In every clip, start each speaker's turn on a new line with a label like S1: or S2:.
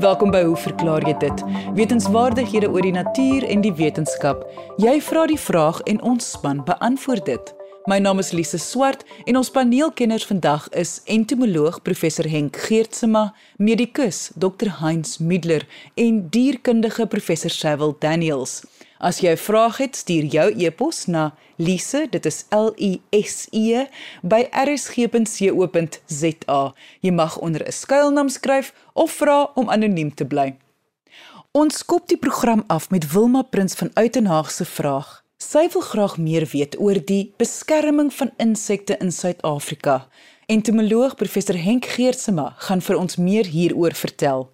S1: Welkom by Hoe verklaar jy dit? Wetenskapwaardighede oor die natuur en die wetenskap. Jy vra die vraag en ons span beantwoord dit. My naam is Lise Swart en ons paneelkenners vandag is entomoloog professor Henk Geertsma, medikus Dr Heinz Middler en dierkundige professor Sewil Daniels. As jy 'n vraag het, stuur jou e-pos na lise, dit is L I S E by rsg.co.za. Jy mag onder 'n skuilnaam skryf of vra om anoniem te bly. Ons skop die program af met Wilma Prins van Uitenhaag se vraag. Sy wil graag meer weet oor die beskerming van insekte in Suid-Afrika. Entomoloog professor Henk Geertsma gaan vir ons meer hieroor vertel.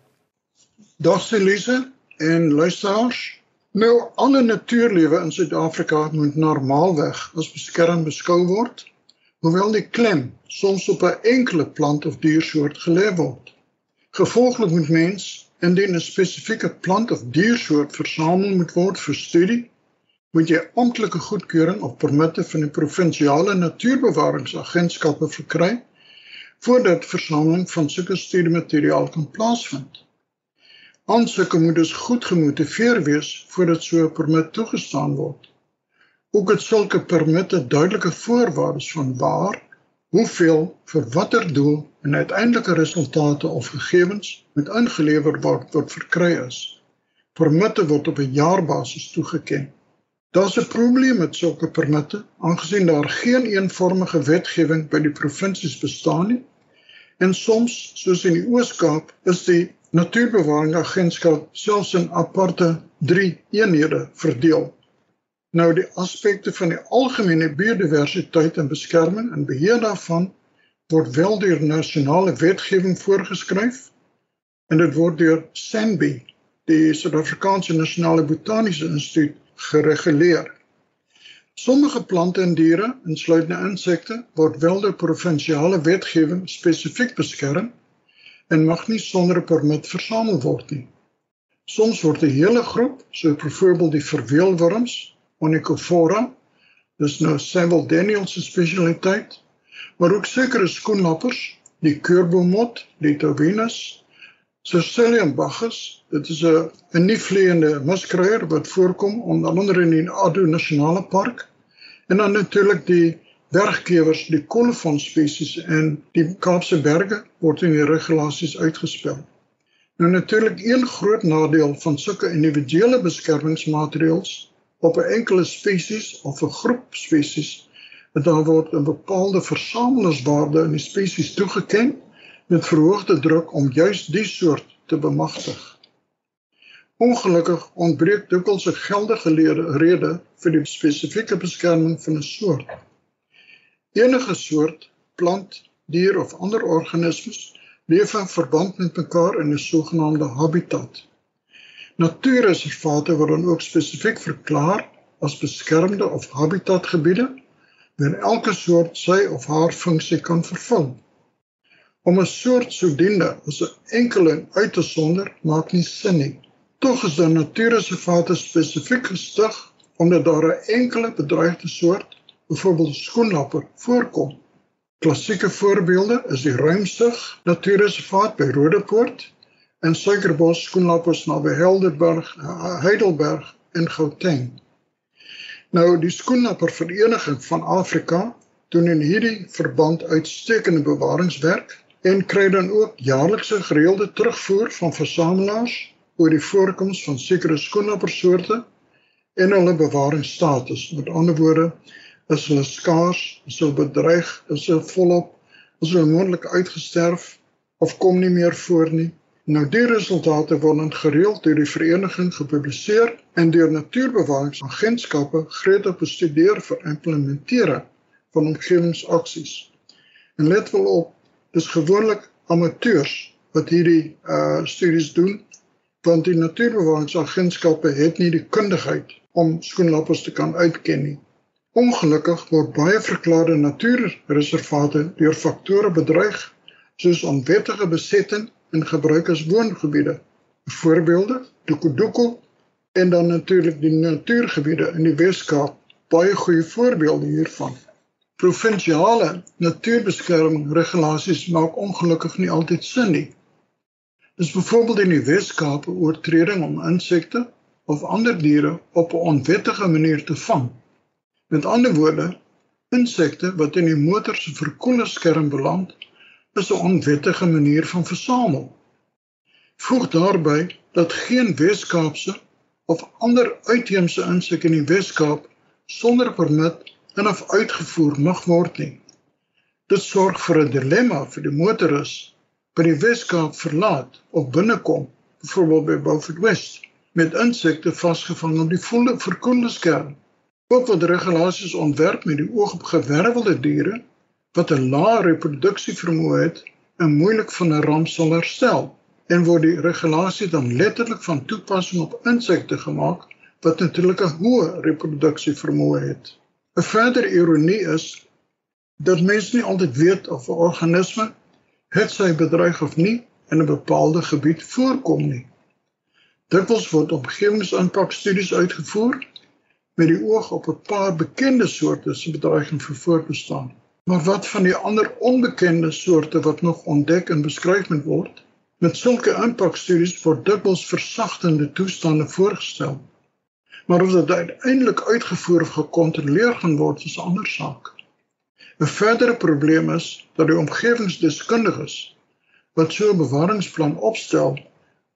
S2: Dag Elise en luisteraars. Nou alle natuurlewe in Suid-Afrika moet normaalweg as beskerm beskou word, hoewel die klem soms op 'n enkele plant of diersoort gelê word. Gevolglik moet mens indien 'n spesifieke plant of diersoort versamel moet word vir studie, moet jy amptelike goedkeuring of permitte van die provinsiale natuurbewaringsagentskappe verkry voordat versameling van sulke studiemateriaal kan plaasvind. Aansoeke moet dus goed gemotiveer wees voordat so 'n permit toegestaan word. Ook het sulke permitte duidelike voorwaardes van waar, hoeveel, vir watter doel en uiteindelike resultate of gegevens moet ingelewer word tot verkry is. Permitte word op 'n jaarbasis toegeken. Daar's 'n probleem met sulke permitte, aangesien daar geen eenvormige wetgewing by die provinsies bestaan nie. En soms, soos in die Oos-Kaap, is die Natuurbewaringagentskap selfs in aparte 3 eenhede verdeel. Nou die aspekte van die algemene biodiversiteit en beskerming en beheer daarvan word wel deur nasionale wetgewing voorgeskryf en dit word deur SANBI, die Suid-Afrikaanse Nasionale Botaniese Instituut, gereguleer. Sommige plante en diere, insluitende insekte, word wel deur provinsiale wetgewing spesifiek beskerm en mag nie sonder 'n permit versamel word nie. Soms word 'n hele groep, so byvoorbeeld die verweelwurms, Onychophora, dis nou Samuel Daniels se spesialiteit, maar ook sekere skoenlappers, die keurbomot, die Tovinus, Circilium bacchus, dit is 'n 'n nie vleiende muskruier wat voorkom onder andere in die Addo Nasionale Park en dan natuurlik die bergkewers, die kolofon spesies en die Kaapse berge word in die regulasies uitgespel. Nou natuurlik een groot nadeel van sulke individuele beskermingsmaatreëls op 'n enkele spesies of 'n groep spesies, dat daar word 'n bepaalde versamelingswaarde in die spesies toegeken met verhoogde druk om juis die soort te bemagtig. Ongelukkig ontbreek dikwels 'n geldige rede vir die spesifieke beskerming van 'n soort. Enige soort plant, dier of ander organismes leef in verband met mekaar in 'n sogenaamde habitat. Natuurreservate word dan ook spesifiek verklaar as beskermde of habitatgebiede waar elke soort sy of haar funksie kan vervul. Om 'n soort sodoende as 'n enkeling uit te sonder maak nie sin nie. Tog is dan natuurreservate spesifiek gestig omdat daar 'n enkele bedreigde soort byvoorbeeld skoenlapper voorkom. Klassieke voorbeelde is die Ruimsig Natuurreservaat by Rodepoort en Suikerbos skoenlappers naby Helderberg, Heidelberg en Gauteng. Nou die skoenlapper vereniging van Afrika doen in hierdie verband uitstekende bewaringswerk en kry dan ook jaarlikse gereelde terugvoer van versamelaars oor die voorkoms van sekere skoenlappersoorte en hulle bewaringsstatus. Met ander woorde, is hulle skaars, is hulle bedreig, is hulle volop, is hulle moontlik uitgesterf of kom nie meer voor nie. Nou die resultate word gereeld deur die vereniging gepubliseer en deur natuurbewaringsagentskappe gretig bestudeer vir implementering van omgewingsaksies. En let wel op, dis gewoonlik amateurs wat hierdie uh studies doen want die natuurbewaringsagentskappe het nie die kundigheid om skoenlappers te kan uitken nie. Ongelukkig word baie verklaarde natuurreservate deur faktore bedreig soos onwettige besetting en gebruik as woongebiede. Voorbeelde: Dukuduku en dan natuurlik die natuurgebiede in die Wes-Kaap, baie goeie voorbeelde hiervan. Provinsiale natuurbeskerming regulasies maak ongelukkig nie altyd sin nie. Dis byvoorbeeld in die Wes-Kaap 'n oortreding om insekte of ander diere op 'n onwettige manier te vang. Met ander woorde, insekte wat in die motor se verkoelerskerm beland, is 'n onwettige manier van versamel. Voeg daarby dat geen Wes-Kaapse of ander uitheemse insek in die Wes-Kaap sonder permit in of uitgevoer mag word nie. Dit sorg vir 'n dilemma vir die motoris by die Weskaap verlaat of binnekom, byvoorbeeld by Beaufort West, met insekte vasgevang op die volle verkoelingskern. Ook word regulasies ontwerp met die oog op gewervelde diere wat 'n lae reproduksievermoë het en moeilik van 'n ramp sal herstel en word die regulasie dan letterlik van toepassing op insekte gemaak wat natuurlik 'n hoë reproduksievermoë het. 'n Verdere ironie is dat mense nie altyd weet of 'n organisme het sy bedreig of nie in 'n bepaalde gebied voorkom nie. Dikwels word omgewingsimpakstudies uitgevoer met die oog op 'n paar bekende soorte se bedreiging vir voortbestaan. Maar wat van die ander onbekende soorte wat nog ontdek en beskryf moet word? Met sulke impakstudies word dikwels versagtende toestande voorgestel. Maar of dit uiteindelik uitgevoer of gekontroleer gaan word, is 'n ander saak. 'n Verdere probleem is dat die omgewingsdeskundiges wat so 'n bewaringsplan opstel,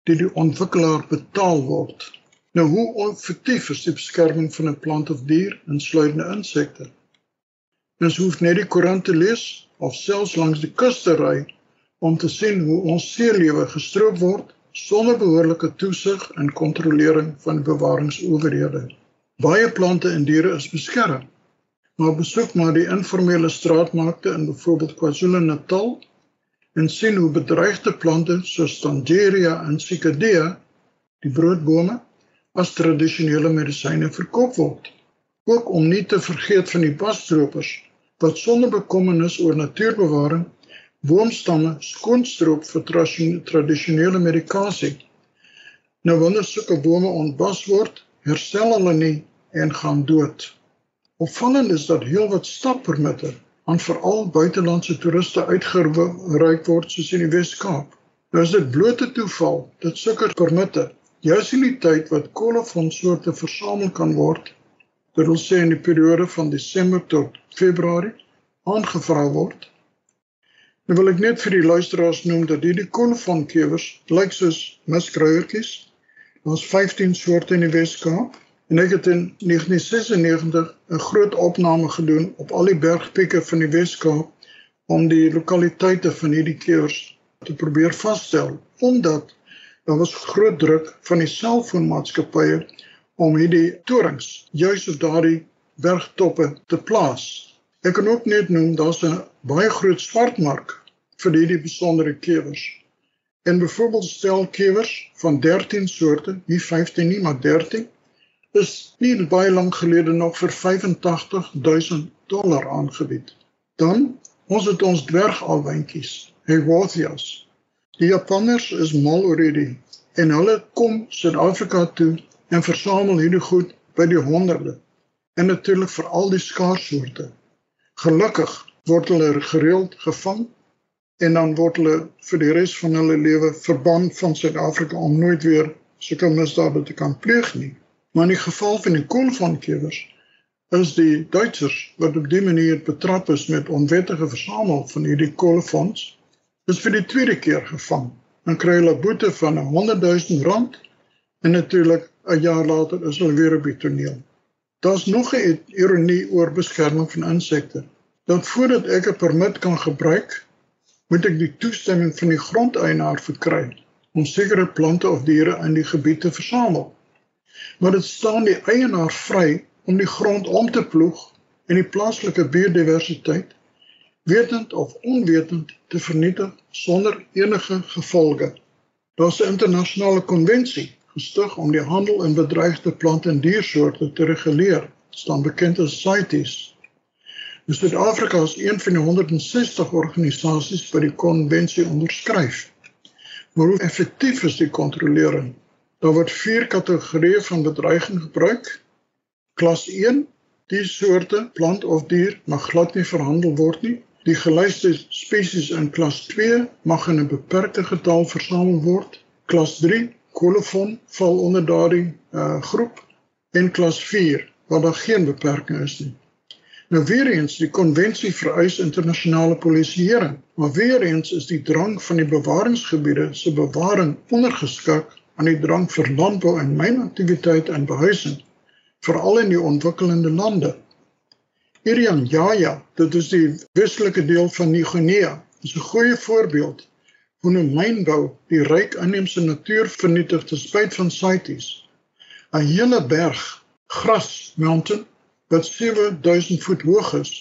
S2: deur die ontwikkelaar betaal word. Nou hoe effektief is die beskerming van 'n plant of dier, insluitende insekte? Ons hoef net die koerant te lees of selfs langs die kus te ry om te sien hoe ons seelewe gestroop word sonder behoorlike toesig en kontrolering van bewaringsowerhede. Baie plante en diere is beskerm maar besoek maar die informele straatmarkte in byvoorbeeld KwaZulu-Natal en sien hoe bedreigde plante soos Tangeria en Cicadea, die broodbome, as tradisionele medisyne verkoop word. Ook om nie te vergeet van die passtropers wat sonder bekommernis oor natuurbewaring boomstamme skoonstroop vir tradisionele medikasie. Nou wanneer sulke bome ontbas word, herstel hulle nie en gaan dood. Opvallend is dat heelwat stappermitte aan veral buitelandse toeriste uitgereik word soos in die Wes-Kaap. Nou is dit blote toeval dat sulke permitte juis in die tyd wat kolofonssoorte versamel kan word, dit wil sê in die periode van Desember tot Februarie, aangevra word. Nou wil ek net vir die luisteraars noem dat hierdie kolofonkewers lyk soos muskruiertjies. Daar's 15 soorte in die Wes-Kaap En ek het in 1996 'n groot opname gedoen op al die bergpieke van die Weskaap om die lokaliteite van hierdie keers te probeer vasstel omdat daar was groot druk van die selfoonmaatskappye om hierdie torings juis op daardie bergtoppe te plaas. Ek kan ook net noem daar's 'n baie groot swartmark vir hierdie besondere kewers. En byvoorbeeld stel kewers van 13 soorte, nie 15 nie, maar 13 is nie baie lank gelede nog vir 85000 dollar aangebied. Dan ons het ons dwergalwentjies, Hegothias. Die Japanners is mal oor hierdie en hulle kom Suid-Afrika toe en versamel hierdie goed by die honderde en natuurlik vir al die skaarssoorte. Gelukkig word hulle gereeld gevang en dan word hulle vir die res van hulle lewe verban van Suid-Afrika om nooit weer sulke misdade te kan pleeg nie. Maar in die geval van die kolvankewers is die Duitsers wat op die manier betrap is met onwettige versamel van hierdie kolfonds is vir die tweede keer gevang en kry hulle boete van 100 000 rand en natuurlik 'n jaar later is hulle weer op die toneel. Daar's nog 'n ironie oor beskerming van insekte. Dat voordat ek 'n permit kan gebruik, moet ek die toestemming van die grondeienaar verkry om sekere plante of diere in die gebied te versamel maar dit staan die eienaar vry om die grond om te ploeg en die plaaslike biodiversiteit wetend of onwetend te vernietig sonder enige gevolge. Daar's 'n internasionale konvensie gestig om die handel in bedreigde plant- en diersoorte te reguleer, staan bekend as CITES. Nou, Suid-Afrika is een van die 160 organisasies wat die konvensie onderskryf. Maar hoe effektief is die kontrolering? Daar word vier kategorieë van bedreiging gebruik. Klas 1, die soorte plant of dier mag glad nie verhandel word nie Die geluiste spesies in klas 2 mag in 'n beperkte getal versamel word. Klas 3 kolofon val onder daardie uh, groep en klas 4 waar daar geen beperking is nie. Nou weer eens die konvensie vereis internasionale polisieering, maar weer eens is die drang van die bewaringsgebiede se bewaring ondergeskik aan die drang vir landbou en mynaktiwiteite en behuising, veral in die ontwikkelende lande. Irian Jaya, dit is die westelike deel van Nieu-Guinea, is 'n goeie voorbeeld hoe 'n mynbou die ryk inheemse natuur vernietig te spyt van CITES. 'n Hele berg gras mountain wat 7000 voet hoog is,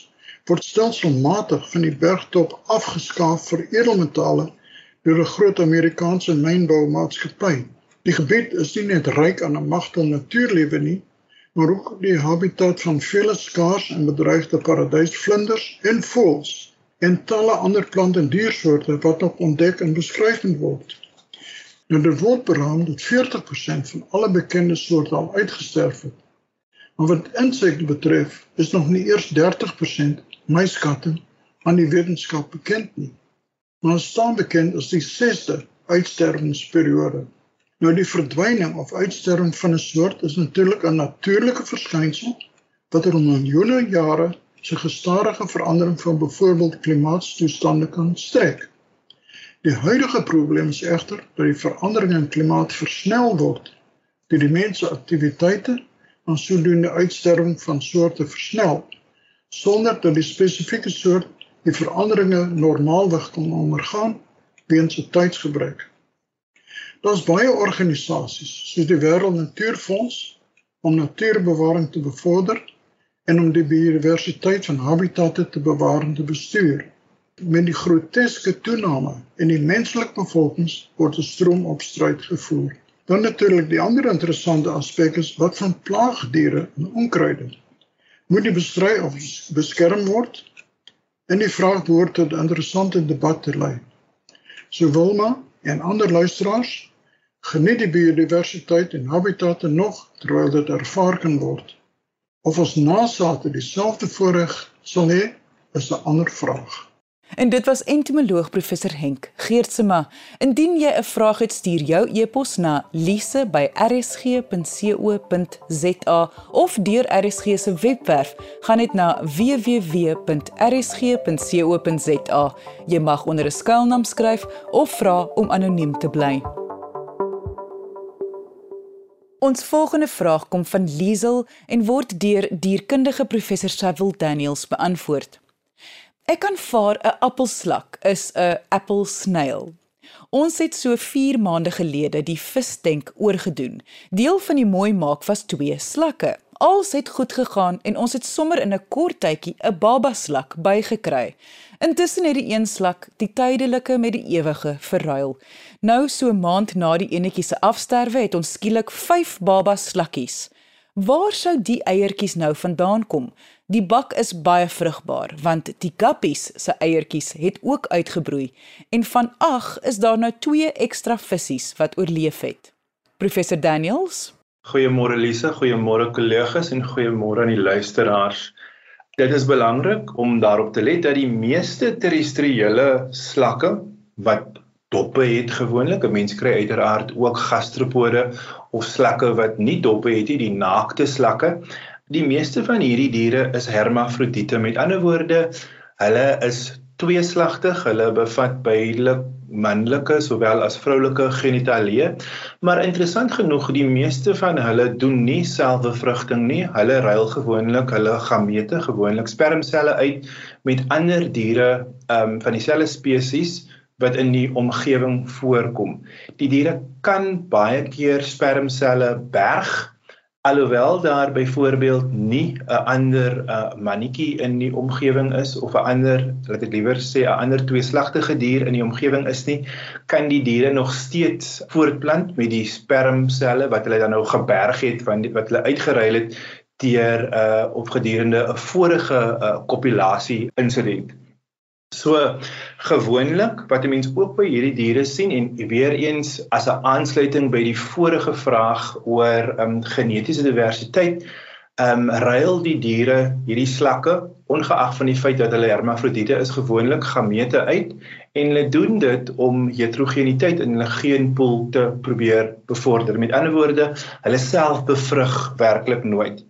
S2: word stelselmatig van die bergtop afgeskaaf vir edelmetale deur 'n groot Amerikaanse mynboumaatskappy. Die gebied is nie net ryk aan 'n magtige natuurlewe nie, maar ook die habitat van vele skaars en bedreigde paradysvlinders en voëls en talle ander plant en diersoorte wat nog ontdek en beskryf word. Nou dit word beraam dat 40% van alle bekende soorte al uitgesterf het. Maar wat insekte betref, is nog nie eers 30% my skatting aan die wetenskap bekend nie. Maar ons staan bekend as die 6ste uitsterwingsperiode. Nou die verdwyning of uitsterwing van 'n soort is natuurlik 'n natuurlike verskynsel wat oor miljoene jare se gestadige verandering van byvoorbeeld klimaatstoestande kan strek. Die huidige probleem is egter dat die verandering in klimaat versnel word deur die mens se aktiwiteite en sodoende uitsterwing van soorte versnel sonder dat die spesifieke soort die veranderinge normaalweg kan ondergaan weens se tydsgebruik. Daar's baie organisasies soos die Wêreld Natuurfonds om natuurbewaring te bevorder en om die biodiversiteit van habitatte te bewaar en te bestuur. Met die groteske toename in die menslike bevolkings word 'n stroom op stryd gevoer. Dan natuurlik die ander interessante aspek is wat van plaagdiere en onkruide moet die bestry of beskerm word? En die vraag behoort tot 'n interessante debat te lei. So Wilma en ander luisteraars, geniet die biodiversiteit en habitatte nog terwyl dit ervaar kan word. Of ons nasate dieselfde voorreg sal hê, is 'n ander vraag.
S1: En dit was entomoloog professor Henk Geertsema. Indien jy 'n vraag het, stuur jou e-pos na lise@rsg.co.za of deur RSG se webwerf, gaan net na www.rsg.co.za. Jy mag onder 'n skuilnaam skryf of vra om anoniem te bly. Ons volgende vraag kom van Liesel en word deur dierkundige professor Cecil Daniels beantwoord. Ek aanvaar 'n appelslak is 'n apple snail. Ons het so 4 maande gelede die visdenk oorgedoen. Deel van die mooi maak was twee slakke. Alles het goed gegaan en ons het sommer in 'n kort tydjie 'n baba slak bygekry. Intussen het die een slak die tydelike met die ewige verruil. Nou so 'n maand na die enetjie se afsterwe het ons skielik 5 baba slakkies. Waar sou die eiertjies nou vandaan kom? Die bak is baie vrugbaar want die guppies se eiertjies het ook uitgebroei en van 8 is daar nou 2 ekstra visse wat oorleef het. Professor Daniels.
S3: Goeiemôre Lise, goeiemôre kollegas en goeiemôre aan die luisteraars. Dit is belangrik om daarop te let dat die meeste terrestriële slakke wat doppe het gewoonlik, 'n mens kry uiteraard ook gastropode of slakke wat nie doppe het nie, die naakte slakke. Die meeste van hierdie diere is hermafrodiete. Met ander woorde, hulle is tweeslagtig. Hulle bevat beide manlike sowel as vroulike genitalie. Maar interessant genoeg, die meeste van hulle doen nie selfbevrugting nie. Hulle ruil gewoonlik hulle gamete, gewoonlik spermselle uit met ander diere um van dieselfde spesies wat in die omgewing voorkom. Die diere kan baie keer spermselle berg alhoewel daar byvoorbeeld nie 'n ander uh, mannetjie in die omgewing is of 'n ander laat ek liewer sê 'n ander tweeslagtige dier in die omgewing is nie kan die diere nog steeds voortplant met die spermselle wat hulle dan nou geberg het van die, wat hulle uitgeruil het deur uh op gedurende 'n vorige uh, kopulasie insident. So gewoonlik wat 'n mens ook by hierdie diere sien en weer eens as 'n aansluiting by die vorige vraag oor um, genetiese diversiteit, ehm um, ruil die diere hierdie slakke ongeag van die feit dat hulle hermafrodiete is gewoonlik gamete uit en hulle doen dit om heterogeniteit in hulle geenpool te probeer bevorder. Met ander woorde, hulle self bevrug werklik nooit.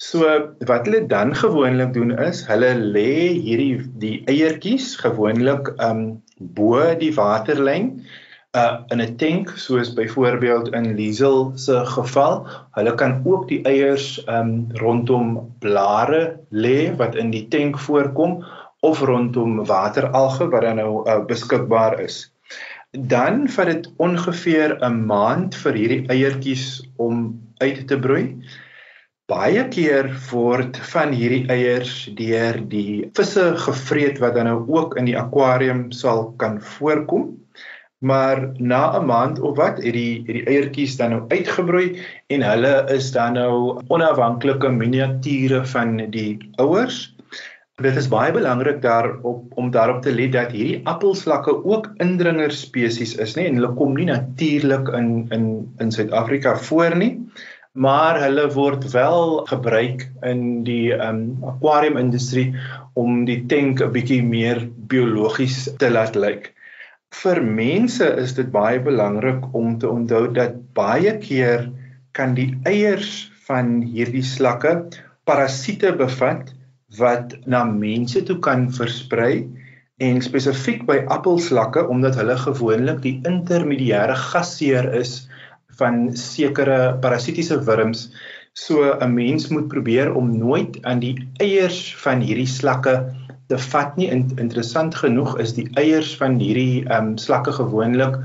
S3: So wat hulle dan gewoonlik doen is, hulle lê hierdie die eiertjies gewoonlik um bo die waterlyn uh in 'n tank soos byvoorbeeld in Liesel se geval. Hulle kan ook die eiers um rondom blare lê wat in die tank voorkom of rondom wateralge wat dan nou uh, beskikbaar is. Dan vat dit ongeveer 'n maand vir hierdie eiertjies om uit te broei. Baie keer word van hierdie eiers deur die visse gevreet wat dan nou ook in die akwarium sal kan voorkom. Maar na 'n maand of wat het die die eiertjies dan nou uitgebroei en hulle is dan nou onafhanklike miniature van die ouers. Dit is baie belangrik daarop om daarop te let dat hierdie appelslakke ook indringer spesies is, nê, en hulle kom nie natuurlik in in in Suid-Afrika voor nie, maar hulle word wel gebruik in die um aquarium industrie om die tank 'n bietjie meer biologies te laat lyk. Vir mense is dit baie belangrik om te onthou dat baie keer kan die eiers van hierdie slakke parasiete bevat wat na mense toe kan versprei en spesifiek by appelslakke omdat hulle gewoonlik die intermediêre gasheer is van sekere parasitiese wurms so 'n mens moet probeer om nooit aan die eiers van hierdie slakke te vat nie. In, interessant genoeg is die eiers van hierdie ehm um, slakke gewoonlik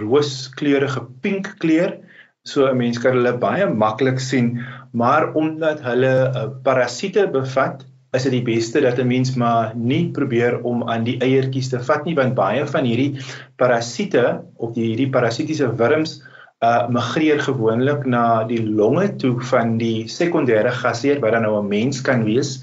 S3: rooskleurige pink kleur. So 'n mens kan hulle baie maklik sien, maar omdat hulle uh, parasiete bevat, is dit die beste dat 'n mens maar nie probeer om aan die eiertjies te vat nie want baie van hierdie parasiete of die hierdie parasitiese wurms uh migreer gewoonlik na die longe toe van die sekondêre gasheer wat dan nou 'n mens kan wees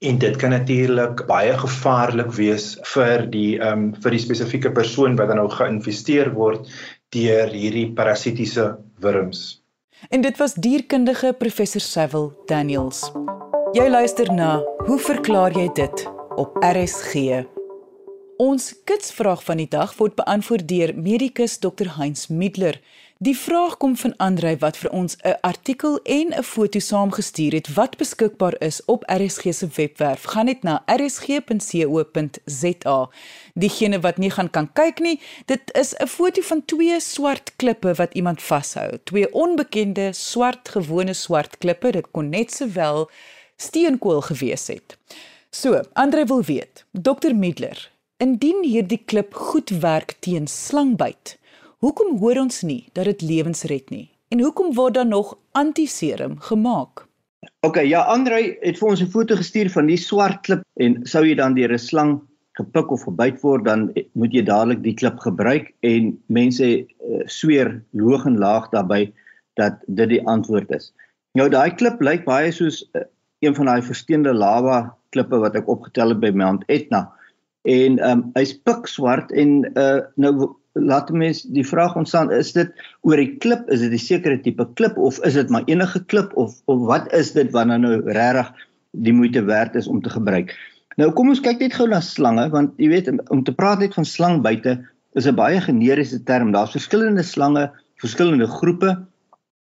S3: en dit kan natuurlik baie gevaarlik wees vir die ehm um, vir die spesifieke persoon wat dan nou geïnvesteer word deur hierdie parasitiese wurms.
S1: En dit was dierkundige professor Sewil Daniels. Jy luister na Hoe verklaar jy dit op RSG? Ons kitsvraag van die dag word beantwoord deur medikus Dr Heinz Middler. Die vraag kom van Andrei wat vir ons 'n artikel en 'n foto saamgestuur het wat beskikbaar is op RSG se webwerf. Gaan net na rsg.co.za. Diegene wat nie gaan kan kyk nie, dit is 'n foto van twee swart klippe wat iemand vashou. Twee onbekende swart gewone swart klippe. Dit kon net sowel steenkool gewees het. So, Andrei wil weet, Dr Middler, indien hierdie klip goed werk teen slangbyt, Hoekom hoor ons nie dat dit lewens red nie? En hoekom word dan nog antiserum gemaak?
S4: OK, ja, Andrei het vir ons 'n foto gestuur van die swart klip en sou jy dan deur 'n slang gepik of gebyt word, dan moet jy dadelik die klip gebruik en mense uh, sweer hoog en laag daarbey dat dit die antwoord is. Nou daai klip lyk baie soos uh, een van daai versteende lava klippe wat ek opgetel het by Mount Etna. En ehm um, hy's pikswart en uh nou laat mens die vraag ontstaan is dit oor die klip is dit 'n sekere tipe klip of is dit maar enige klip of of wat is dit wat nou regtig die moeite werd is om te gebruik? Nou kom ons kyk net gou na slange want jy weet om te praat net van slang buite is 'n baie generiese term. Daar's verskillende slange verskillende groepe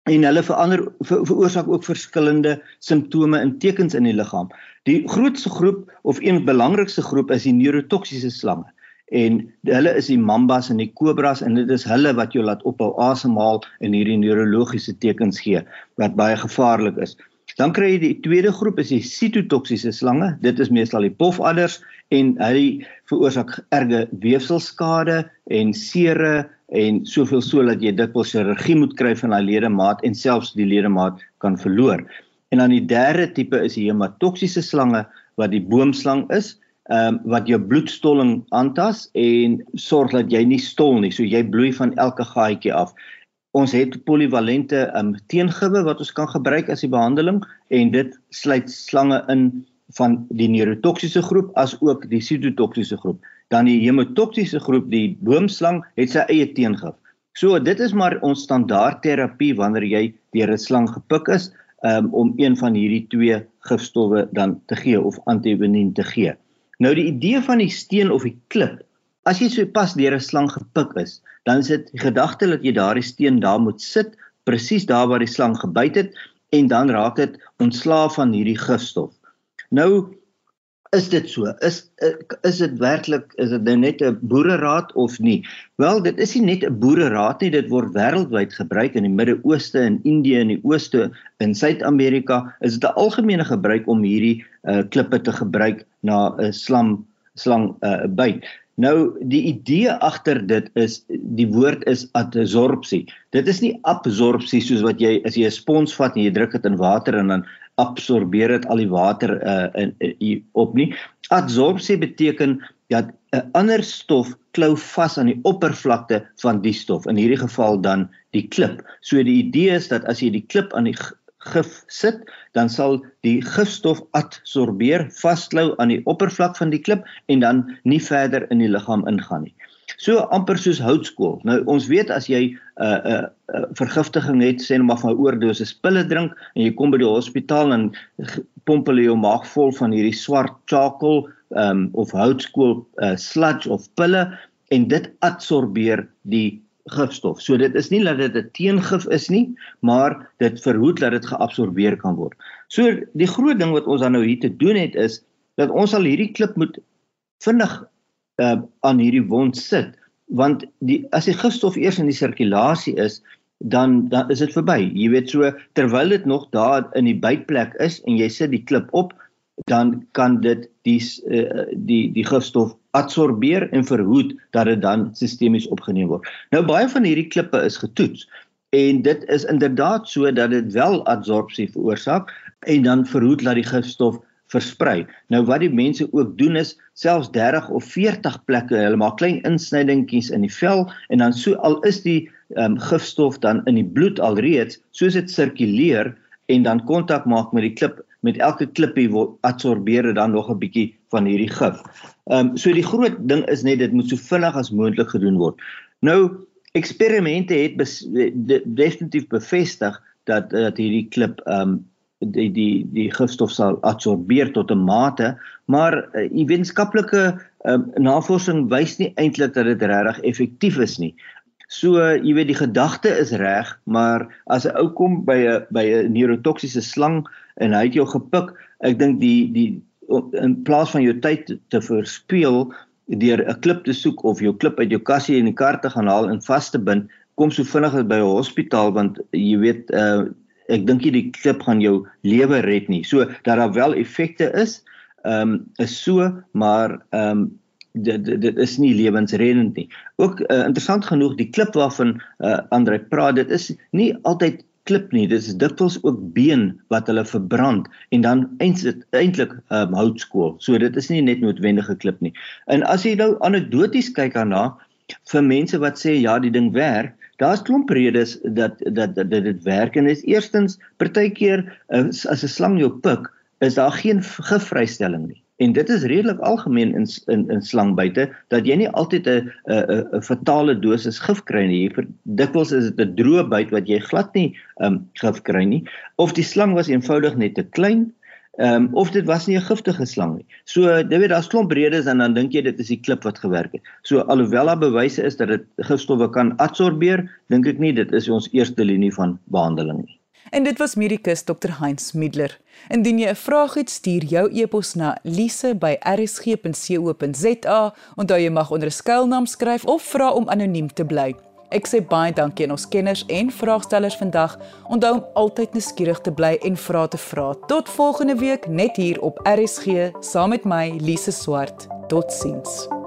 S4: en hulle verander ver, veroorsaak ook verskillende simptome en tekens in die liggaam die grootste groep of een belangrikste groep is die neurotoksiese slange en hulle is die mambas en die kobras en dit is hulle wat jou laat ophou asemhaal en hierdie neurologiese tekens gee wat baie gevaarlik is. Dan kry jy die tweede groep is die sitotoksiese slange. Dit is meestal die pofadders en hulle veroorsaak erge weefselskade en seere en soveel so dat jy dikwels chirurgie moet kry van daai ledemaat en selfs die ledemaat kan verloor. En dan die derde tipe is die hematoksiese slange wat die boomslang is ehm um, wat jou bloedstolling aantas en sorg dat jy nie stol nie. So jy bloei van elke gaatjie af. Ons het polivalente ehm um, teengibbe wat ons kan gebruik as die behandeling en dit sluit slange in van die neurotoksiese groep as ook die sitotoksiese groep. Dan die hemotoksiese groep, die boomslang het sy eie teengif. So dit is maar ons standaard terapie wanneer jy deur 'n slang gepik is um, om een van hierdie twee gifstowwe dan te gee of antivenin te gee. Nou die idee van die steen of die klip, as jy so pas deur 'n slang gepik is, dan is dit die gedagte dat jy daardie steen daar moet sit presies daar waar die slang gebyt het en dan raak dit ontslaaf van hierdie gifstof. Nou is dit so? Is is dit werklik is dit nou net 'n boereraad of nie? Wel, dit is nie net 'n boereraad nie, dit word wêreldwyd gebruik in die Midde-Ooste en Indië en die Ooste in Suid-Amerika. Is dit 'n algemene gebruik om hierdie uh, klippe te gebruik na 'n uh, slam slang uh, byt? Nou die idee agter dit is die woord is adsorpsie. Dit is nie absorpsie soos wat jy as jy 'n spons vat en jy druk dit in water en dan absorbeer dit al die water uh, in, in op nie. Adsorpsie beteken dat 'n ander stof klou vas aan die oppervlakte van die stof. In hierdie geval dan die klip. So die idee is dat as jy die klip aan die gif sit, dan sal die gifstof adsorbeer, vasklou aan die oppervlak van die klip en dan nie verder in die liggaam ingaan nie. So amper soos houtskool. Nou ons weet as jy 'n uh, 'n uh, uh, vergiftiging het, sê net maar van 'n oordosis pille drink en jy kom by die hospitaal en pomp hulle jou maag vol van hierdie swart charcoal um, of houtskool uh, sludge of pille en dit adsorbeer die gifstof. So dit is nie dat dit 'n teengif is nie, maar dit verhoed dat dit geabsorbeer kan word. So die groot ding wat ons dan nou hier te doen het is dat ons al hierdie klip moet vinnig uh, aan hierdie wond sit. Want die as die gifstof eers in die sirkulasie is dan dan is dit verby. Jy weet so terwyl dit nog daar in die bytplek is en jy sit die klip op dan kan dit die uh, die die gifstof adsorbeer en verhoed dat dit dan sistemies opgeneem word. Nou baie van hierdie klippe is getoets en dit is inderdaad so dat dit wel adsorpsie veroorsaak en dan verhoed dat die gifstof versprei. Nou wat die mense ook doen is selfs 30 of 40 plekke, hulle maak klein insnydingkies in die vel en dan so al is die um, gifstof dan in die bloed alreeds, soos dit sirkuleer en dan kontak maak met die klip met elke klippie word adsorbeer dan nog 'n bietjie van hierdie gif. Ehm um, so die groot ding is net dit moet so vinnig as moontlik gedoen word. Nou eksperimente het definitief bevestig dat dat hierdie klip ehm um, die die die gifstof sal adsorbeer tot 'n mate, maar uh, die wetenskaplike uh, navorsing wys nie eintlik dat dit regtig effektief is nie. So uh, jy weet die gedagte is reg, maar as 'n ou kom by 'n by 'n neurotoksiese slang en hy het jou gepik, ek dink die die in plaas van jou tyd te verspeel deur 'n klip te soek of jou klip uit jou kassie in die kar te gaan haal en vas te bind, kom so vinnig as by 'n hospitaal want jy weet uh ek dink nie die klip gaan jou lewe red nie. So dat daar wel effekte is, ehm um, is so, maar ehm um, dit dit is nie lewensreddend nie. Ook uh, interessant genoeg die klip waarvan uh, Andre praat, dit is nie altyd klip nie, dit is dikwels ook been wat hulle verbrand en dan eintlik um, houtskool. So dit is nie net noodwendige klip nie. En as jy nou anekdoties kyk daarna vir mense wat sê ja, die ding werk, Daar's klomp redes dat dat dat dit werk en is eerstens partykeer as, as 'n slang jou pik, is daar geen gifvrystelling nie. En dit is redelik algemeen in in in slangbyte dat jy nie altyd 'n 'n 'n fatale dosis gif kry nie. Dikwels is dit 'n droë byt wat jy glad nie um gif kry nie of die slang was eenvoudig net te klein Ehm um, of dit was nie 'n giftige slang nie. So jy weet daar's klomp redes en dan dink jy dit is die klip wat gewerk het. So alhoewel daar bewyse is dat dit gifstowwe kan adsorbeer, dink ek nie dit is ons eerste linie van behandeling nie.
S1: En dit was medikus Dr Heinz Middler. Indien jy 'n vraag het, stuur jou e-pos na lise@rsg.co.za. Onthou jy mag onder 'n skuilnaam skryf of vra om anoniem te bly. Ek sê baie dankie aan ons kenners en vraagstellers vandag. Onthou om altyd nuuskierig te bly en vra te vra. Tot volgende week net hier op RSG saam met my Lise Swart. Totsiens.